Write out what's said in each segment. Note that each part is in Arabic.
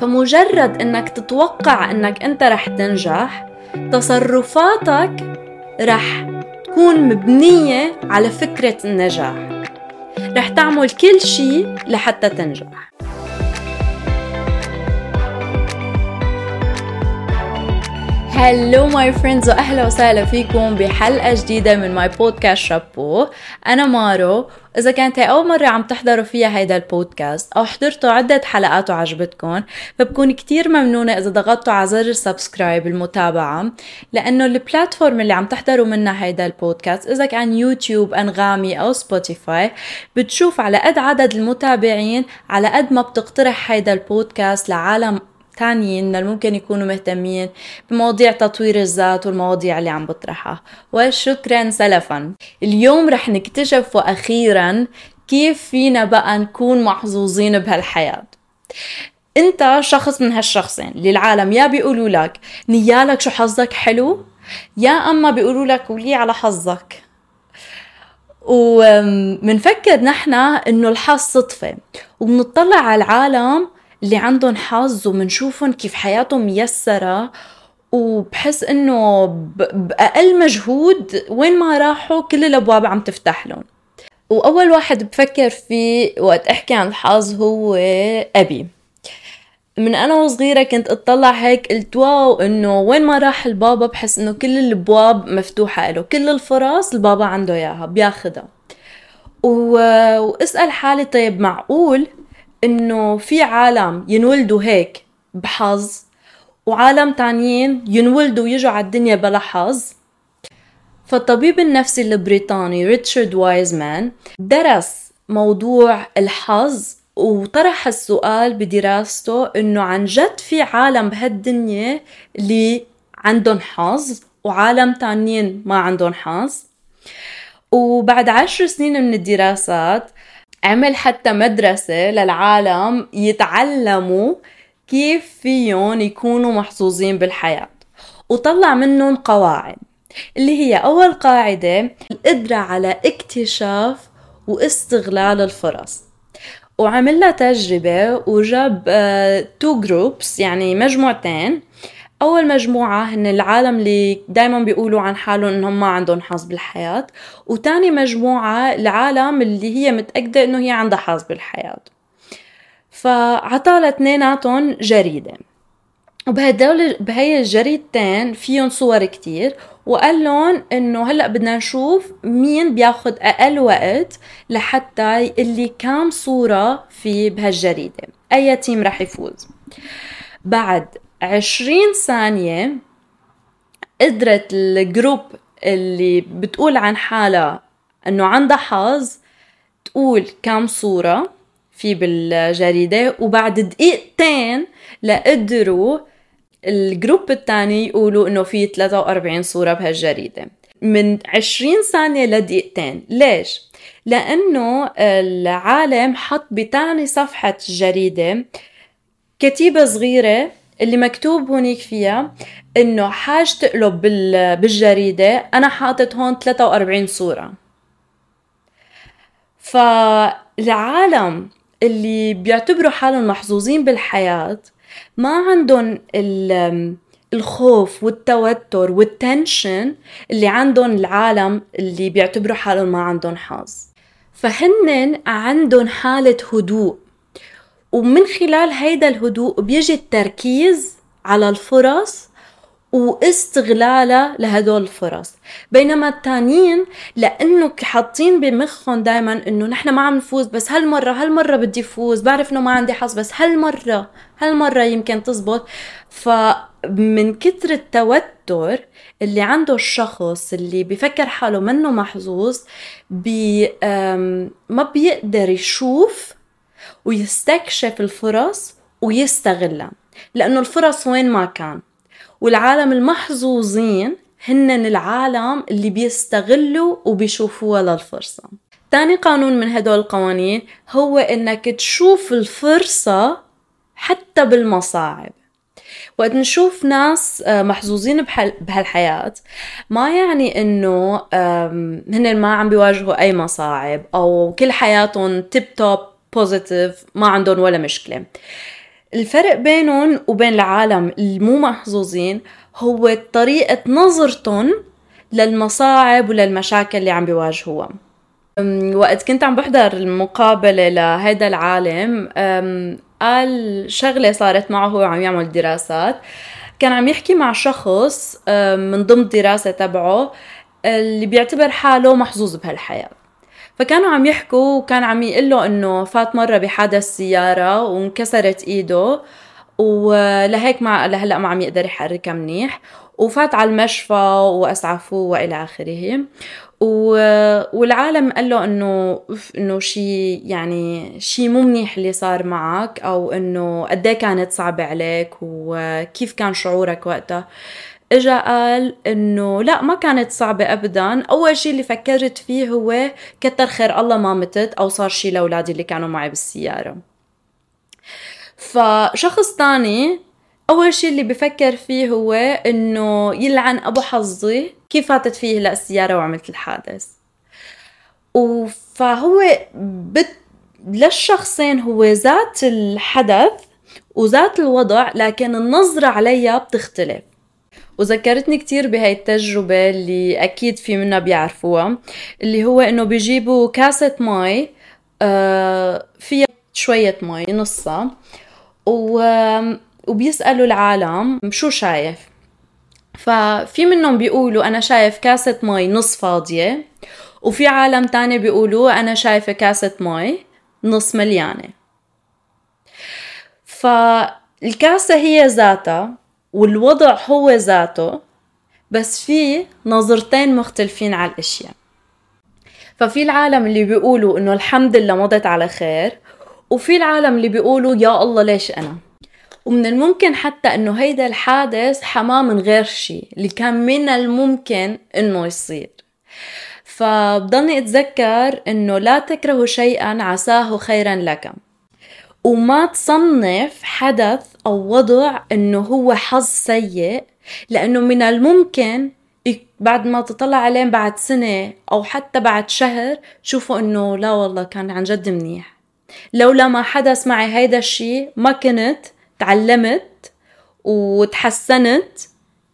فمجرد إنك تتوقع إنك أنت رح تنجح تصرفاتك رح تكون مبنية على فكرة النجاح. رح تعمل كل شيء لحتى تنجح. Hello my friends وأهلا وسهلا فيكم بحلقة جديدة من my podcast شابو أنا مارو إذا كانت هي أول مرة عم تحضروا فيها هيدا البودكاست أو حضرتوا عدة حلقات وعجبتكم فبكون كتير ممنونة إذا ضغطتوا على زر ال subscribe المتابعة لأنه ال platform اللي عم تحضروا منها هيدا البودكاست إذا كان يوتيوب أنغامي أو سبوتيفاي بتشوف على قد عدد المتابعين على قد ما بتقترح هيدا البودكاست لعالم تانيين ممكن يكونوا مهتمين بمواضيع تطوير الذات والمواضيع اللي عم بطرحها. وشكرا سلفا. اليوم رح نكتشف أخيرا كيف فينا بقى نكون محظوظين بهالحياة. أنت شخص من هالشخصين. اللي العالم يا بيقولوا لك نيالك شو حظك حلو يا أما بيقولوا لك ولي على حظك. ومنفكر نحن إنه الحظ صدفة. وبنطلع على العالم اللي عندهم حظ وبنشوفهم كيف حياتهم ميسرة وبحس إنه بأقل مجهود وين ما راحوا كل الأبواب عم تفتح لهم. وأول واحد بفكر فيه وقت أحكي عن الحظ هو أبي. من أنا وصغيرة كنت أطلع هيك قلت واو إنه وين ما راح البابا بحس إنه كل الأبواب مفتوحة له كل الفرص البابا عنده إياها بياخدها. و... واسأل حالي طيب معقول؟ إنه في عالم ينولدوا هيك بحظ وعالم تانيين ينولدوا ويجوا على الدنيا بلا حظ. فالطبيب النفسي البريطاني ريتشارد وايزمان درس موضوع الحظ وطرح السؤال بدراسته إنه عن جد في عالم بهالدنيا اللي عندهم حظ وعالم تانيين ما عندهم حظ. وبعد عشر سنين من الدراسات عمل حتى مدرسة للعالم يتعلموا كيف فيهم يكونوا محظوظين بالحياة. وطلع منهم قواعد اللي هي أول قاعدة القدرة على اكتشاف واستغلال الفرص. وعمل لها تجربة وجاب two uh, groups يعني مجموعتين. أول مجموعة هن العالم اللي دايما بيقولوا عن حالهم إنهم ما عندهم حظ بالحياة وتاني مجموعة العالم اللي هي متأكدة إنه هي عندها حظ بالحياة. فعطى اثنيناتهم جريدة. وبهدول بهي الجريدتين فيهم صور كتير وقال لهم إنه هلأ بدنا نشوف مين بياخد أقل وقت لحتى اللي كام صورة في بهالجريدة. أي team رح يفوز. بعد عشرين ثانية قدرت ال group اللي بتقول عن حالها إنه عندها حظ تقول كم صورة في بالجريدة وبعد دقيقتين لقدروا الجروب الثاني يقولوا إنه في 43 صورة بهالجريدة من 20 ثانية لدقيقتين ليش؟ لأنه العالم حط بتاني صفحة الجريدة كتيبة صغيرة اللي مكتوب هونيك فيها إنه حاج تقلب بالجريدة أنا حاطط هون 43 صورة. فالعالم اللي بيعتبروا حالهم محظوظين بالحياة ما عندهم الخوف والتوتر والتنشن اللي عندهم العالم اللي بيعتبروا حالهم ما عندهم حظ. فهن عندهم حالة هدوء. ومن خلال هيدا الهدوء بيجي التركيز على الفرص واستغلالها لهدول الفرص. بينما التانيين لأنه حاطين بمخهم دائما إنه نحن ما عم نفوز بس هالمرة هالمرة بدي فوز بعرف إنه ما عندي حظ بس هالمرة هالمرة يمكن تزبط. فمن كتر التوتر اللي عنده الشخص اللي بفكر حاله منه محظوظ بي ما بيقدر يشوف ويستكشف الفرص ويستغلها لأنه الفرص وين ما كان. والعالم المحظوظين هن العالم اللي بيستغلوا وبيشوفوها للفرصة. تاني قانون من هدول القوانين هو إنك تشوف الفرصة حتى بالمصاعب. وقت نشوف ناس آه، محظوظين بهالحياة ما يعني إنه هن ما عم بيواجهوا أي مصاعب أو كل حياتهم tip top positive ما عندهم ولا مشكلة. الفرق بينهم وبين العالم المو محظوظين هو طريقة نظرتهم للمصاعب وللمشاكل اللي عم بيواجهوها. وقت كنت عم بحضر المقابلة لهيدا العالم قال شغلة صارت معه هو عم يعمل دراسات. كان عم يحكي مع شخص من ضمن الدراسة تبعه اللي بيعتبر حاله محظوظ بهالحياة. فكانوا عم يحكوا وكان عم يقول له إنه فات مرة بحادث سيارة وانكسرت إيده ولهيك ما لهلأ ما عم يقدر يحركها منيح. وفات على المشفى وأسعفوه وإلى آخره. و... والعالم قال له إنه إنه شيء يعني شيء مو منيح اللي صار معك أو إنه قد إيه كانت صعبة عليك وكيف كان شعورك وقتها. اجا قال إنه لا ما كانت صعبة ابدا. أول شيء اللي فكرت فيه هو كتر خير الله ما متت أو صار شيء لأولادي اللي كانوا معي بالسيارة. فشخص تاني أول شيء اللي بفكر فيه هو إنه يلعن أبو حظي كيف فاتت فيه هلا السيارة وعملت الحادث. فهو بت... للشخصين هو ذات الحدث وذات الوضع لكن النظرة عليها بتختلف. وذكرتني كتير بهاي التجربة اللي أكيد في منا بيعرفوها اللي هو إنه بيجيبوا كاسة مي آه فيها شوية مي نصها وبيسألوا العالم شو شايف؟ ففي منهم بيقولوا أنا شايف كاسة مي نص فاضية وفي عالم تاني بيقولوا أنا شايفة كاسة مي نص مليانة. فالكاسة هي ذاتها والوضع هو ذاته بس في نظرتين مختلفين على الأشياء. ففي العالم اللي بيقولوا إنه الحمد لله مضت على خير وفي العالم اللي بيقولوا يا الله ليش أنا؟ ومن الممكن حتى إنه هيدا الحادث حماه من غير شيء اللي كان من الممكن إنه يصير. فبضلني أتذكر إنه لا تكرهوا شيئا عساه خيرا لك وما تصنف حدث أو وضع إنه هو حظ سيء لأنه من الممكن بعد ما تطلع عليه بعد سنة أو حتى بعد شهر تشوفوا إنه لا والله كان عن جد منيح. لولا ما حدث معي هيدا الشيء ما كنت تعلمت وتحسنت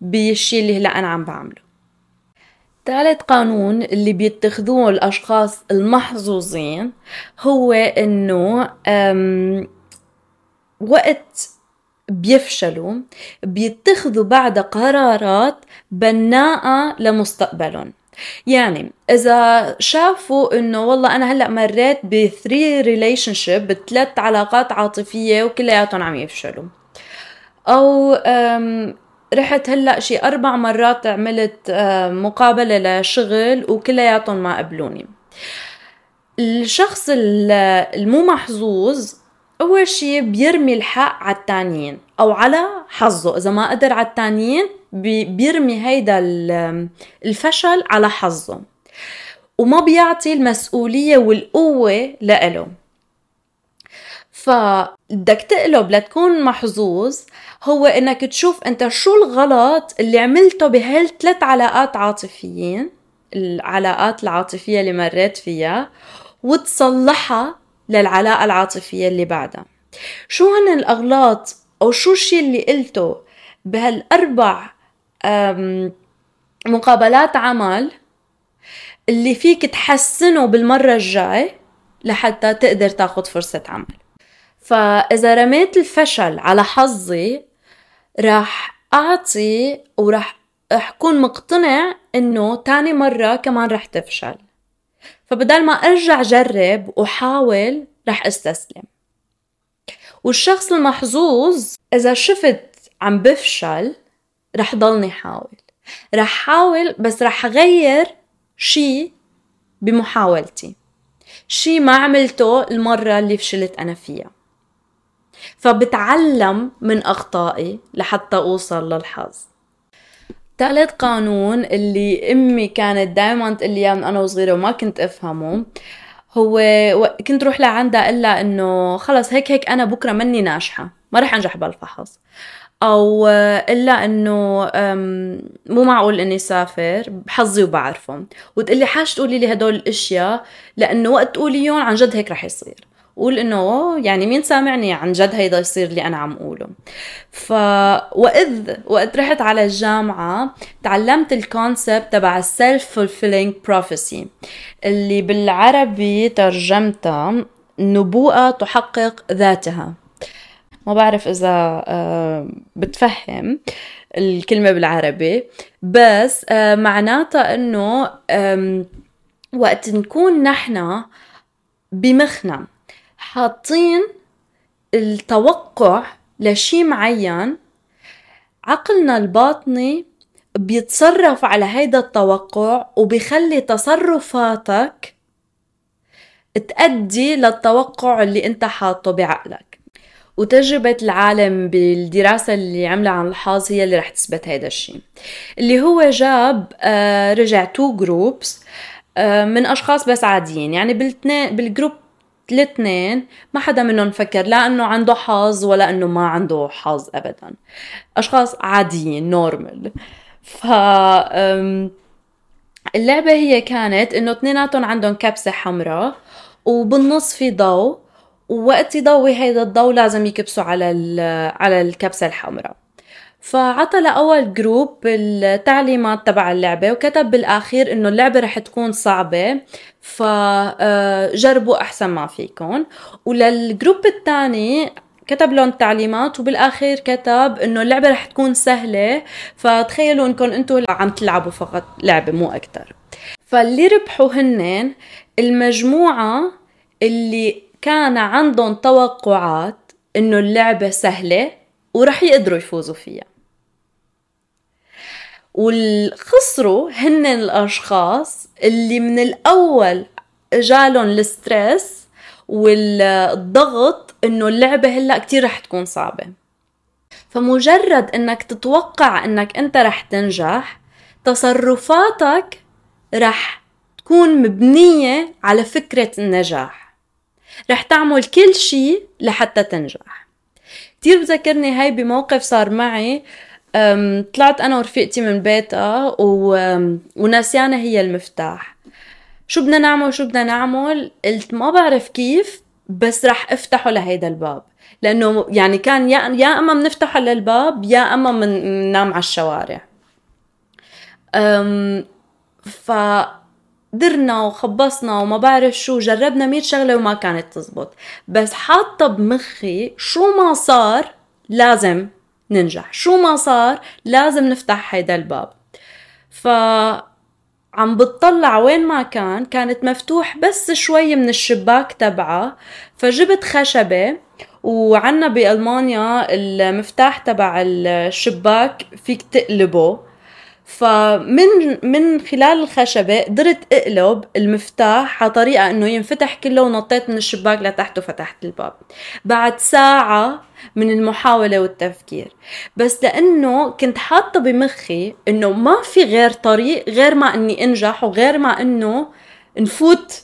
بالشيء اللي هلأ أنا عم بعمله. ثالث قانون اللي بيتخذوه الأشخاص المحظوظين هو إنه وقت بيفشلوا بيتخذوا بعد قرارات بناءة لمستقبلهم. يعني إذا شافوا إنه والله أنا هلأ مريت ب three relationship بثلاث علاقات عاطفية وكلياتهم عم يفشلوا. أو رحت هلأ شي أربع مرات عملت آه، مقابلة لشغل وكلياتهم ما قبلوني. الشخص المو محظوظ أول شي بيرمي الحق على التانيين أو على حظه. إذا ما قدر على التانيين بيرمي هيدا الفشل على حظه. وما بيعطي المسؤولية والقوة لإله فبدك تقلب لتكون محظوظ هو إنك تشوف أنت شو الغلط اللي عملته بهالثلاث علاقات عاطفيين العلاقات العاطفية اللي مريت فيها وتصلحها للعلاقة العاطفية اللي بعدها. شو هن الأغلاط أو شو الشي اللي قلته بهالأربع مقابلات عمل اللي فيك تحسنه بالمرة الجاي لحتى تقدر تاخد فرصة عمل؟ فإذا رميت الفشل على حظي راح أعطي وراح أكون مقتنع إنه تاني مرة كمان رح تفشل. فبدل ما أرجع جرب وحاول رح أستسلم. والشخص المحظوظ إذا شفت عم بفشل رح ضلني حاول. رح حاول بس رح غير شي بمحاولتي. شي ما عملته المرة اللي فشلت أنا فيها. فبتعلم من أخطائي لحتى أوصل للحظ. ثالث قانون اللي أمي كانت دائما تقول لي من أنا وصغيرة وما كنت أفهمه هو كنت روح لعندها أقول لها إنه خلص هيك هيك أنا بكرة مني ناجحة ما رح أنجح بالفحص. أو الا إنه مو معقول إني سافر بحظي وبعرفهم. وتقلي حاج تقولي لي هدول الأشياء لأنه وقت تقوليهم عن جد هيك رح يصير. قول إنه يعني مين سامعني؟ عن جد هيدا يصير اللي أنا عم قوله. فواذ وقت رحت على الجامعة تعلمت ال concept تبع ال self-fulfilling prophecy اللي بالعربي ترجمتها نبوءة تحقق ذاتها. ما بعرف إذا آه، بتفهم الكلمة بالعربي بس آه، معناتها إنه وقت نكون نحن بمخنا حاطين التوقع لشي معين عقلنا الباطني بيتصرف على هيدا التوقع وبيخلي تصرفاتك تأدي للتوقع اللي انت حاطه بعقلك. وتجربة العالم بالدراسة اللي عملها عن الحظ هي اللي رح تثبت هيدا الشيء اللي هو جاب آه، رجع two groups آه، من أشخاص بس عاديين. يعني بال group الاثنين ما حدا منهم فكر لا إنه عنده حظ ولا إنه ما عنده حظ ابدا. أشخاص عاديين normal ف اللعبة هي كانت إنه اثنيناتهم عندهم كبسة حمراء وبالنص في ضوء ووقت يضوي هيدا الضوء لازم يكبسوا على على الكبسة الحمراء. فعطى لأول جروب التعليمات تبع اللعبة وكتب بالأخير إنه اللعبة رح تكون صعبة فجربوا أحسن ما فيكم وللجروب الثاني كتب لهم تعليمات وبالأخير كتب إنه اللعبة رح تكون سهلة فتخيلوا انكم أنتم عم تلعبوا فقط لعبة مو أكثر فاللي ربحوا هنن المجموعة اللي كان عندهم توقعات إنه اللعبة سهلة ورح يقدروا يفوزوا فيها. والخسروا هن الأشخاص اللي من الأول جالهم الستريس والضغط إنه اللعبة هلأ كتير رح تكون صعبة. فمجرد إنك تتوقع إنك أنت رح تنجح تصرفاتك رح تكون مبنية على فكرة النجاح. رح تعمل كل شيء لحتى تنجح. كتير بذكرني هاي بموقف صار معي. طلعت أنا ورفيقتي من بيتها وناسيانة هي المفتاح. شو بدنا نعمل؟ شو بدنا نعمل؟ قلت ما بعرف كيف بس رح افتحه لهيدا الباب. لأنه يعني كان يا يا أما بنفتحه للباب يا أما بننام على الشوارع. أم ف درنا وخبصنا وما بعرف شو جربنا مية شغلة وما كانت تزبط. بس حاطة بمخي شو ما صار لازم ننجح شو ما صار لازم نفتح هيدا الباب. ف عم بتطلع وين ما كان كانت مفتوح بس شوي من الشباك تبعها فجبت خشبة وعنا بألمانيا المفتاح تبع الشباك فيك تقلبه. فمن من خلال الخشبة قدرت اقلب المفتاح على طريقة إنه ينفتح كله ونطيت من الشباك لتحت وفتحت الباب. بعد ساعة من المحاولة والتفكير. بس لأنه كنت حاطة بمخي إنه ما في غير طريق غير ما إني أنجح وغير ما إنه نفوت.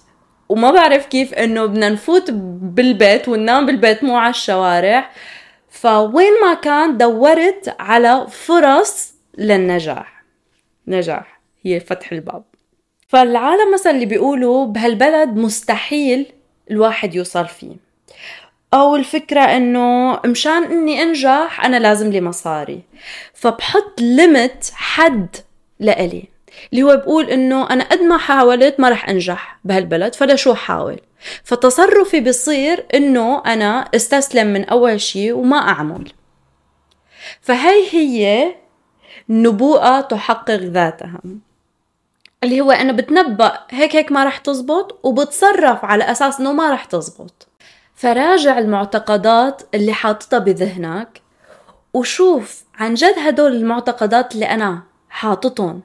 وما بعرف كيف إنه بدنا نفوت بالبيت وننام بالبيت مو على الشوارع. فوين ما كان دورت على فرص للنجاح. نجاح هي فتح الباب. فالعالم مثلا اللي بيقولوا بهالبلد مستحيل الواحد يوصل فيه. أو الفكرة إنه مشان إني أنجح أنا لازم لي مصاري. فبحط ليمت حد لإلي. اللي هو بقول إنه أنا قد ما حاولت ما رح أنجح بهالبلد فلا شو حاول؟ فتصرفي بصير إنه أنا استسلم من أول شيء وما أعمل. فهي هي نبوءة تحقق ذاتها. اللي هو أنا بتنبأ هيك هيك ما رح تزبط وبتصرف على أساس إنه ما رح تزبط. فراجع المعتقدات اللي حاططها بذهنك وشوف عن جد هدول المعتقدات اللي أنا حاططهم.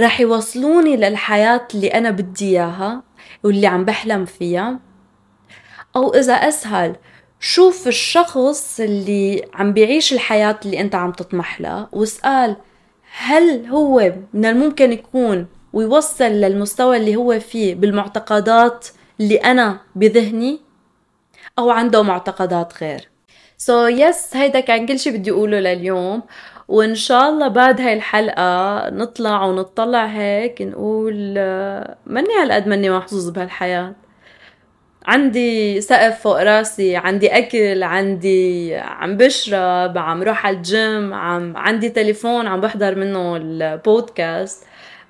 رح يوصلوني للحياة اللي أنا بدي إياها واللي عم بحلم فيها. أو إذا أسهل شوف الشخص اللي عم بيعيش الحياة اللي أنت عم تطمح لها واسأل هل هو من الممكن يكون ويوصل للمستوى اللي هو فيه بالمعتقدات اللي أنا بذهني أو عنده معتقدات غير؟ so yes, هيدا كان كل شي بدي أقوله لليوم. وإن شاء الله بعد هاي الحلقة نطلع ونطلع هيك نقول ماني هالقد ماني محظوظ بهالحياة. عندي سقف فوق راسي عندي أكل عندي عم بشرب عم روح على الجيم عم عندي تليفون عم بحضر منه البودكاست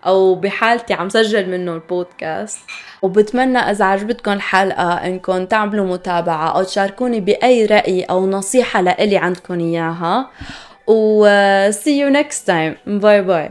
أو بحالتي عم سجل منه البودكاست. وبتمنى إذا عجبتكم الحلقة إنكم تعملوا متابعة أو تشاركوني بأي رأي أو نصيحة لإلي عندكم إياها. و see you next time. bye bye